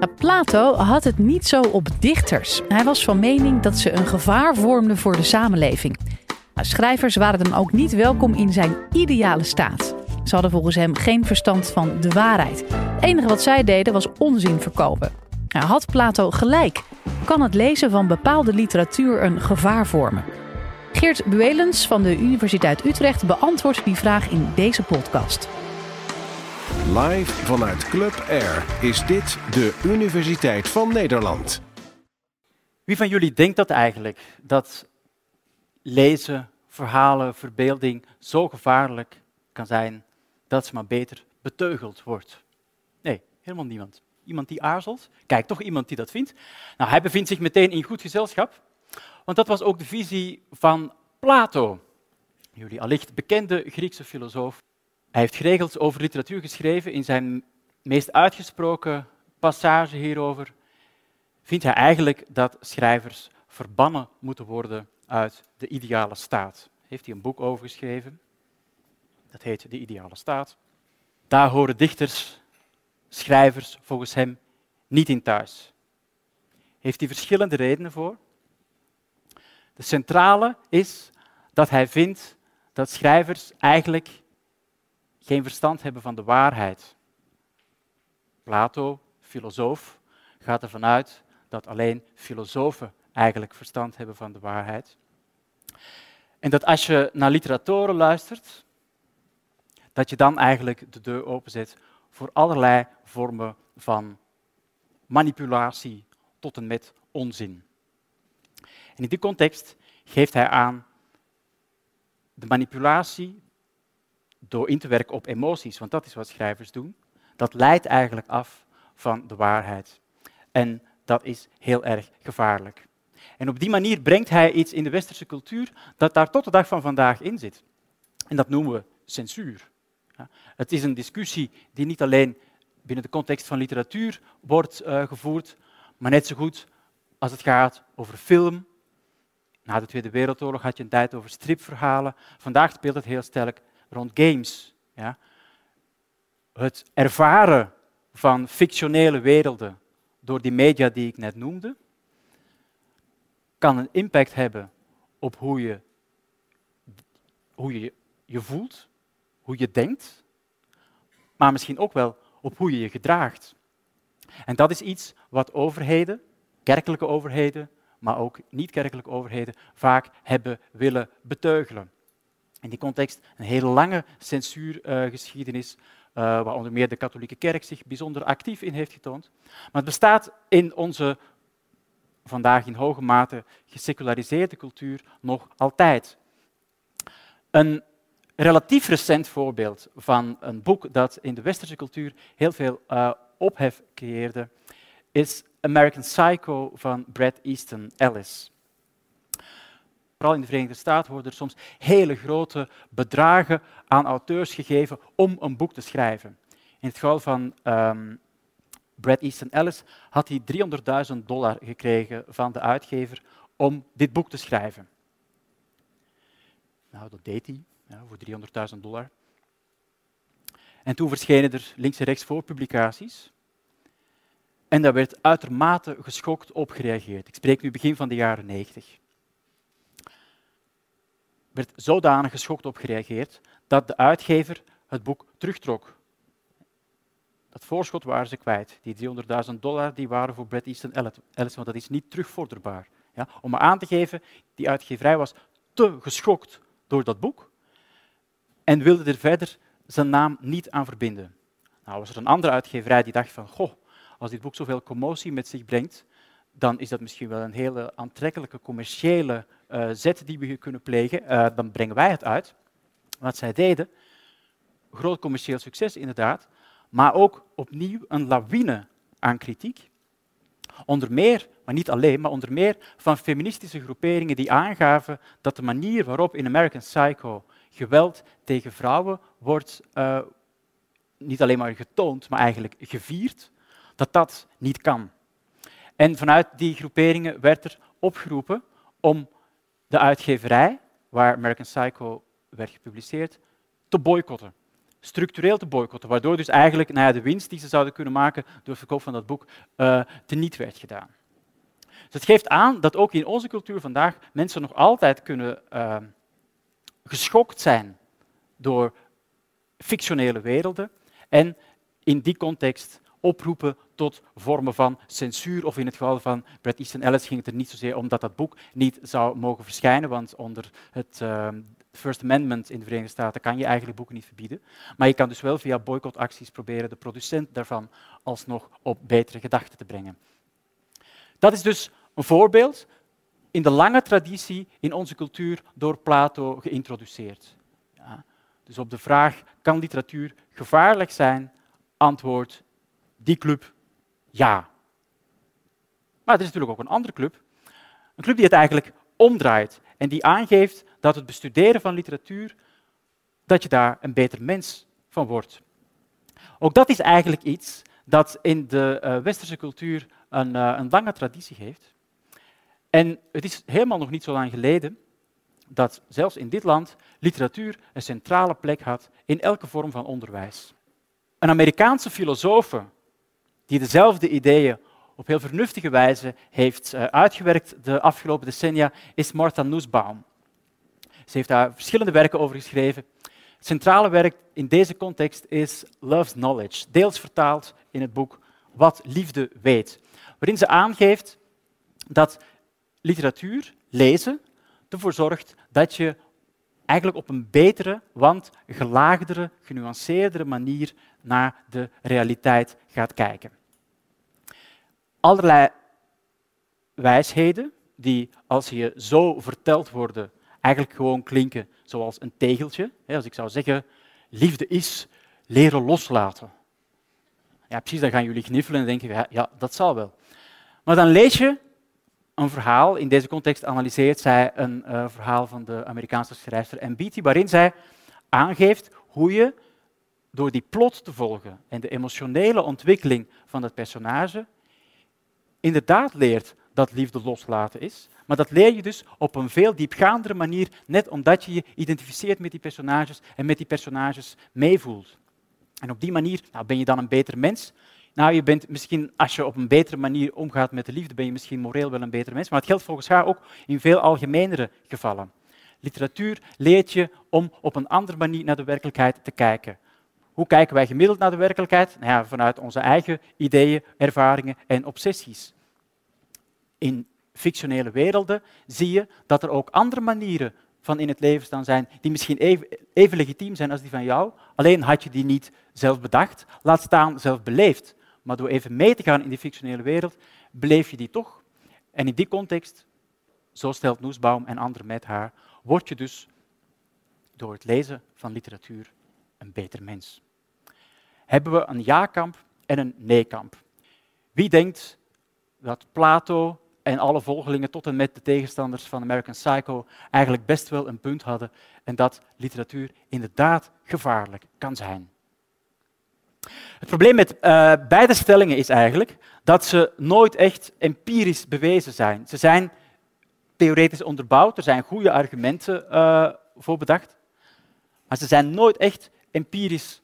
Nou, Plato had het niet zo op dichters. Hij was van mening dat ze een gevaar vormden voor de samenleving. Nou, schrijvers waren dan ook niet welkom in zijn ideale staat. Ze hadden volgens hem geen verstand van de waarheid. Het enige wat zij deden was onzin verkopen. Nou, had Plato gelijk? Kan het lezen van bepaalde literatuur een gevaar vormen? Geert Buelens van de Universiteit Utrecht beantwoordt die vraag in deze podcast. Live vanuit Club Air is dit de Universiteit van Nederland. Wie van jullie denkt dat eigenlijk? Dat lezen, verhalen, verbeelding zo gevaarlijk kan zijn dat ze maar beter beteugeld wordt? Nee, helemaal niemand. Iemand die aarzelt? Kijk, toch iemand die dat vindt. Nou, hij bevindt zich meteen in goed gezelschap, want dat was ook de visie van Plato. Jullie allicht bekende Griekse filosoof. Hij heeft geregeld over literatuur geschreven. In zijn meest uitgesproken passage hierover vindt hij eigenlijk dat schrijvers verbannen moeten worden uit de ideale staat. Heeft hij een boek over geschreven. Dat heet De Ideale Staat. Daar horen dichters, schrijvers volgens hem niet in thuis. Heeft hij verschillende redenen voor. De centrale is dat hij vindt dat schrijvers eigenlijk geen verstand hebben van de waarheid. Plato, filosoof, gaat ervan uit dat alleen filosofen eigenlijk verstand hebben van de waarheid. En dat als je naar literatoren luistert, dat je dan eigenlijk de deur openzet voor allerlei vormen van manipulatie tot en met onzin. In die context geeft hij aan de manipulatie door in te werken op emoties, want dat is wat schrijvers doen, dat leidt eigenlijk af van de waarheid. En dat is heel erg gevaarlijk. En op die manier brengt hij iets in de westerse cultuur dat daar tot de dag van vandaag in zit. En dat noemen we censuur. Het is een discussie die niet alleen binnen de context van literatuur wordt uh, gevoerd, maar net zo goed als het gaat over film. Na de Tweede Wereldoorlog had je een tijd over stripverhalen. Vandaag speelt het heel sterk rond games. Ja. Het ervaren van fictionele werelden door die media die ik net noemde, kan een impact hebben op hoe je hoe je, je voelt, hoe je denkt, maar misschien ook wel op hoe je je gedraagt. En dat is iets wat overheden, kerkelijke overheden, maar ook niet-kerkelijke overheden vaak hebben willen beteugelen. In die context een hele lange censuurgeschiedenis, uh, waar onder meer de katholieke kerk zich bijzonder actief in heeft getoond. Maar het bestaat in onze vandaag in hoge mate geseculariseerde cultuur nog altijd. Een relatief recent voorbeeld van een boek dat in de westerse cultuur heel veel uh, ophef creëerde, is American Psycho van Bret Easton Ellis. Vooral in de Verenigde Staten worden er soms hele grote bedragen aan auteurs gegeven om een boek te schrijven. In het geval van um, Bret Easton Ellis had hij 300.000 dollar gekregen van de uitgever om dit boek te schrijven. Nou, dat deed hij voor 300.000 dollar. En toen verschenen er links en rechts voorpublicaties. En daar werd uitermate geschokt op gereageerd. Ik spreek nu begin van de jaren 90. Er werd zodanig geschokt op gereageerd dat de uitgever het boek terugtrok. Dat voorschot waren ze kwijt. Die 300.000 dollar die waren voor Bret Easton Ellis, want dat is niet terugvorderbaar. Ja, om aan te geven, die uitgeverij was te geschokt door dat boek en wilde er verder zijn naam niet aan verbinden. Nou was er een andere uitgeverij die dacht van, goh, als dit boek zoveel commotie met zich brengt, dan is dat misschien wel een hele aantrekkelijke commerciële uh, zet die we hier kunnen plegen. Uh, dan brengen wij het uit. Wat zij deden, groot commercieel succes inderdaad, maar ook opnieuw een lawine aan kritiek. Onder meer, maar niet alleen, maar onder meer van feministische groeperingen die aangaven dat de manier waarop in American Psycho geweld tegen vrouwen wordt uh, niet alleen maar getoond, maar eigenlijk gevierd, dat dat niet kan. En vanuit die groeperingen werd er opgeroepen om de uitgeverij, waar American Psycho werd gepubliceerd, te boycotten. structureel te boycotten, waardoor dus eigenlijk nou ja, de winst die ze zouden kunnen maken door het verkoop van dat boek uh, teniet werd gedaan. Dus het geeft aan dat ook in onze cultuur vandaag mensen nog altijd kunnen uh, geschokt zijn door fictionele werelden en in die context oproepen tot vormen van censuur. Of in het geval van Bret Easton Ellis ging het er niet zozeer om dat dat boek niet zou mogen verschijnen, want onder het uh, First Amendment in de Verenigde Staten kan je eigenlijk boeken niet verbieden. Maar je kan dus wel via boycottacties proberen de producent daarvan alsnog op betere gedachten te brengen. Dat is dus een voorbeeld in de lange traditie in onze cultuur door Plato geïntroduceerd. Ja. Dus op de vraag, kan literatuur gevaarlijk zijn? Antwoord, die club, ja. Maar er is natuurlijk ook een andere club. Een club die het eigenlijk omdraait en die aangeeft dat het bestuderen van literatuur, dat je daar een beter mens van wordt. Ook dat is eigenlijk iets dat in de uh, westerse cultuur een, uh, een lange traditie heeft. En het is helemaal nog niet zo lang geleden dat zelfs in dit land literatuur een centrale plek had in elke vorm van onderwijs. Een Amerikaanse filosoof die dezelfde ideeën op heel vernuftige wijze heeft uh, uitgewerkt de afgelopen decennia, is Martha Nussbaum. Ze heeft daar verschillende werken over geschreven. Het centrale werk in deze context is Love's Knowledge, deels vertaald in het boek Wat Liefde Weet, waarin ze aangeeft dat literatuur, lezen, ervoor zorgt dat je eigenlijk op een betere, want gelaagdere, genuanceerdere manier naar de realiteit gaat kijken. Allerlei wijsheden die, als je zo verteld worden, eigenlijk gewoon klinken zoals een tegeltje. Als ik zou zeggen, liefde is leren loslaten. Ja, precies, dan gaan jullie kniffelen en denken, ja, dat zal wel. Maar dan lees je een verhaal, in deze context analyseert zij een uh, verhaal van de Amerikaanse schrijfster M. Beatty, waarin zij aangeeft hoe je door die plot te volgen en de emotionele ontwikkeling van dat personage inderdaad leert dat liefde loslaten is, maar dat leer je dus op een veel diepgaandere manier, net omdat je je identificeert met die personages en met die personages meevoelt. En op die manier nou, ben je dan een beter mens. Nou, je bent misschien, als je op een betere manier omgaat met de liefde, ben je misschien moreel wel een beter mens. Maar het geldt volgens haar ook in veel algemenere gevallen. Literatuur leert je om op een andere manier naar de werkelijkheid te kijken. Hoe kijken wij gemiddeld naar de werkelijkheid? Nou ja, vanuit onze eigen ideeën, ervaringen en obsessies. In fictionele werelden zie je dat er ook andere manieren van in het leven staan zijn, die misschien even, even legitiem zijn als die van jou, alleen had je die niet zelf bedacht, laat staan zelf beleefd. Maar door even mee te gaan in die fictionele wereld, beleef je die toch. En in die context, zo stelt Noesbaum en anderen met haar, word je dus door het lezen van literatuur een beter mens. Hebben we een ja-kamp en een nee-kamp? Wie denkt dat Plato en alle volgelingen tot en met de tegenstanders van American Psycho eigenlijk best wel een punt hadden en dat literatuur inderdaad gevaarlijk kan zijn? Het probleem met uh, beide stellingen is eigenlijk dat ze nooit echt empirisch bewezen zijn. Ze zijn theoretisch onderbouwd, er zijn goede argumenten uh, voor bedacht, maar ze zijn nooit echt empirisch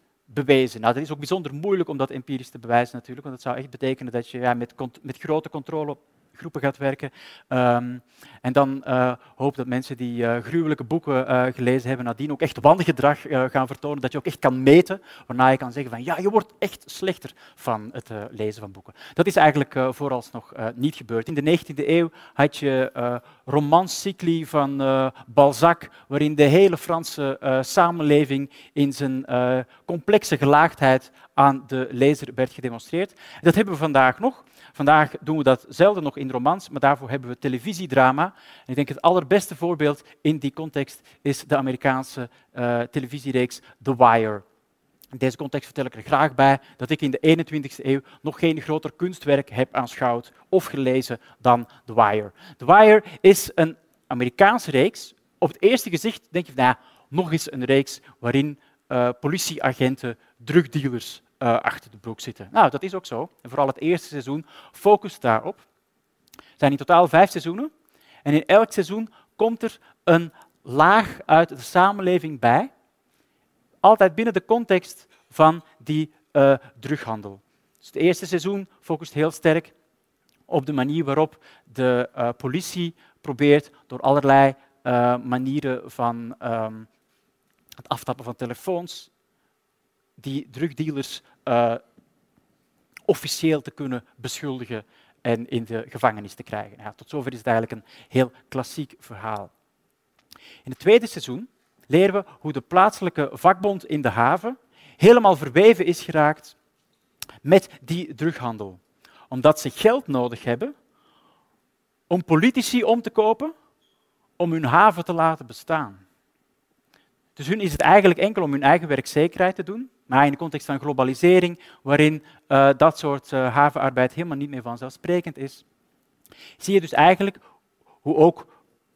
Nou, dat is ook bijzonder moeilijk om dat empirisch te bewijzen natuurlijk, want dat zou echt betekenen dat je ja, met, met grote controle groepen gaat werken. Um, en dan uh, hoop dat mensen die uh, gruwelijke boeken uh, gelezen hebben, nadien ook echt wangedrag gaan vertonen, dat je ook echt kan meten, waarna je kan zeggen van ja, je wordt echt slechter van het lezen van boeken. Dat is eigenlijk vooralsnog niet gebeurd. In de 19e eeuw had je romanscycli van Balzac, waarin de hele Franse samenleving in zijn complexe gelaagdheid aan de lezer werd gedemonstreerd. Dat hebben we vandaag nog. Vandaag doen we dat zelden nog in romans, maar daarvoor hebben we televisiedrama. En ik denk het allerbeste voorbeeld in die context is de Amerikaanse uh, televisiereeks The Wire. In deze context vertel ik er graag bij dat ik in de 21ste eeuw nog geen groter kunstwerk heb aanschouwd of gelezen dan The Wire. The Wire is een Amerikaanse reeks. Op het eerste gezicht denk je, nou, nog eens een reeks waarin uh, politieagenten drugdealers uh, achter de broek zitten. Nou, dat is ook zo. En vooral het eerste seizoen focust daarop. Er zijn in totaal vijf seizoenen. En in elk seizoen komt er een laag uit de samenleving bij. altijd binnen de context van die uh, drughandel. Dus het eerste seizoen focust heel sterk op de manier waarop de uh, politie probeert door allerlei manieren van um, het aftappen van telefoons, die drugdealers officieel te kunnen beschuldigen en in de gevangenis te krijgen. Ja, tot zover is het eigenlijk een heel klassiek verhaal. In het tweede seizoen leren we hoe de plaatselijke vakbond in de haven helemaal verweven is geraakt met die drughandel. Omdat ze geld nodig hebben om politici om te kopen om hun haven te laten bestaan. Dus hun is het eigenlijk enkel om hun eigen werkzekerheid te doen, maar in de context van globalisering, waarin uh, dat soort uh, havenarbeid helemaal niet meer vanzelfsprekend is, zie je dus eigenlijk hoe ook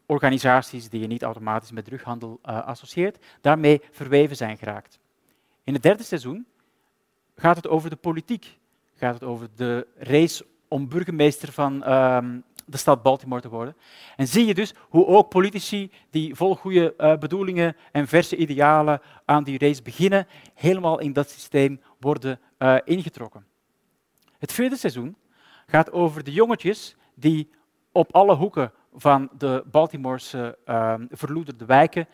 organisaties die je niet automatisch met drughandel uh, associeert, daarmee verweven zijn geraakt. In het derde seizoen gaat het over de politiek, gaat het over de race om burgemeester van um, de stad Baltimore te worden. En zie je dus hoe ook politici die vol goede uh, bedoelingen en verse idealen aan die race beginnen, helemaal in dat systeem worden uh, ingetrokken. Het vierde seizoen gaat over de jongetjes die op alle hoeken van de Baltimorese uh, verloederde wijken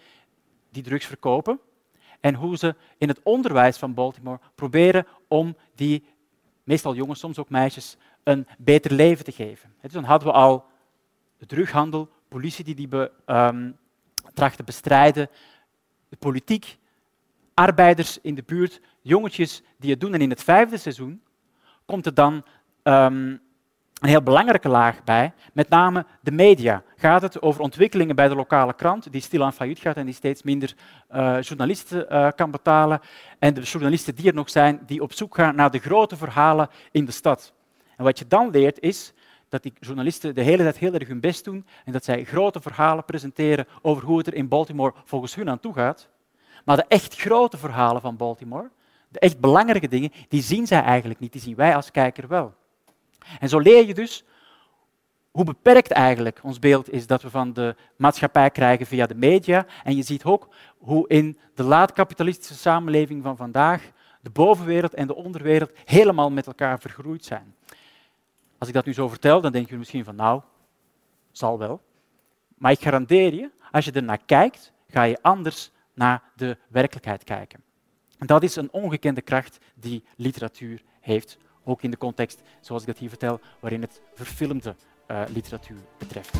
die drugs verkopen. En hoe ze in het onderwijs van Baltimore proberen om die, meestal jongens, soms ook meisjes, een beter leven te geven. Dus dan hadden we al de drughandel, politie die die be, um, tracht te bestrijden, de politiek, arbeiders in de buurt, jongetjes die het doen. En in het vijfde seizoen komt er dan um, een heel belangrijke laag bij, met name de media. Gaat het over ontwikkelingen bij de lokale krant, die stilaan failliet gaat en die steeds minder uh, journalisten uh, kan betalen. En de journalisten die er nog zijn, die op zoek gaan naar de grote verhalen in de stad. En wat je dan leert is dat die journalisten de hele tijd heel erg hun best doen en dat zij grote verhalen presenteren over hoe het er in Baltimore volgens hun aan toe gaat. Maar de echt grote verhalen van Baltimore, de echt belangrijke dingen, die zien zij eigenlijk niet, die zien wij als kijker wel. En zo leer je dus hoe beperkt eigenlijk ons beeld is dat we van de maatschappij krijgen via de media. En je ziet ook hoe in de laat-kapitalistische samenleving van vandaag de bovenwereld en de onderwereld helemaal met elkaar vergroeid zijn. Als ik dat nu zo vertel, dan denk je misschien van nou, zal wel. Maar ik garandeer je, als je er naar kijkt, ga je anders naar de werkelijkheid kijken. En dat is een ongekende kracht die literatuur heeft ook in de context, zoals ik dat hier vertel, waarin het verfilmde uh, literatuur betreft.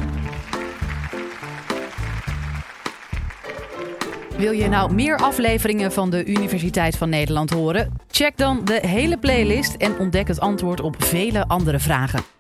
Wil je nou meer afleveringen van de Universiteit van Nederland horen? Check dan de hele playlist en ontdek het antwoord op vele andere vragen.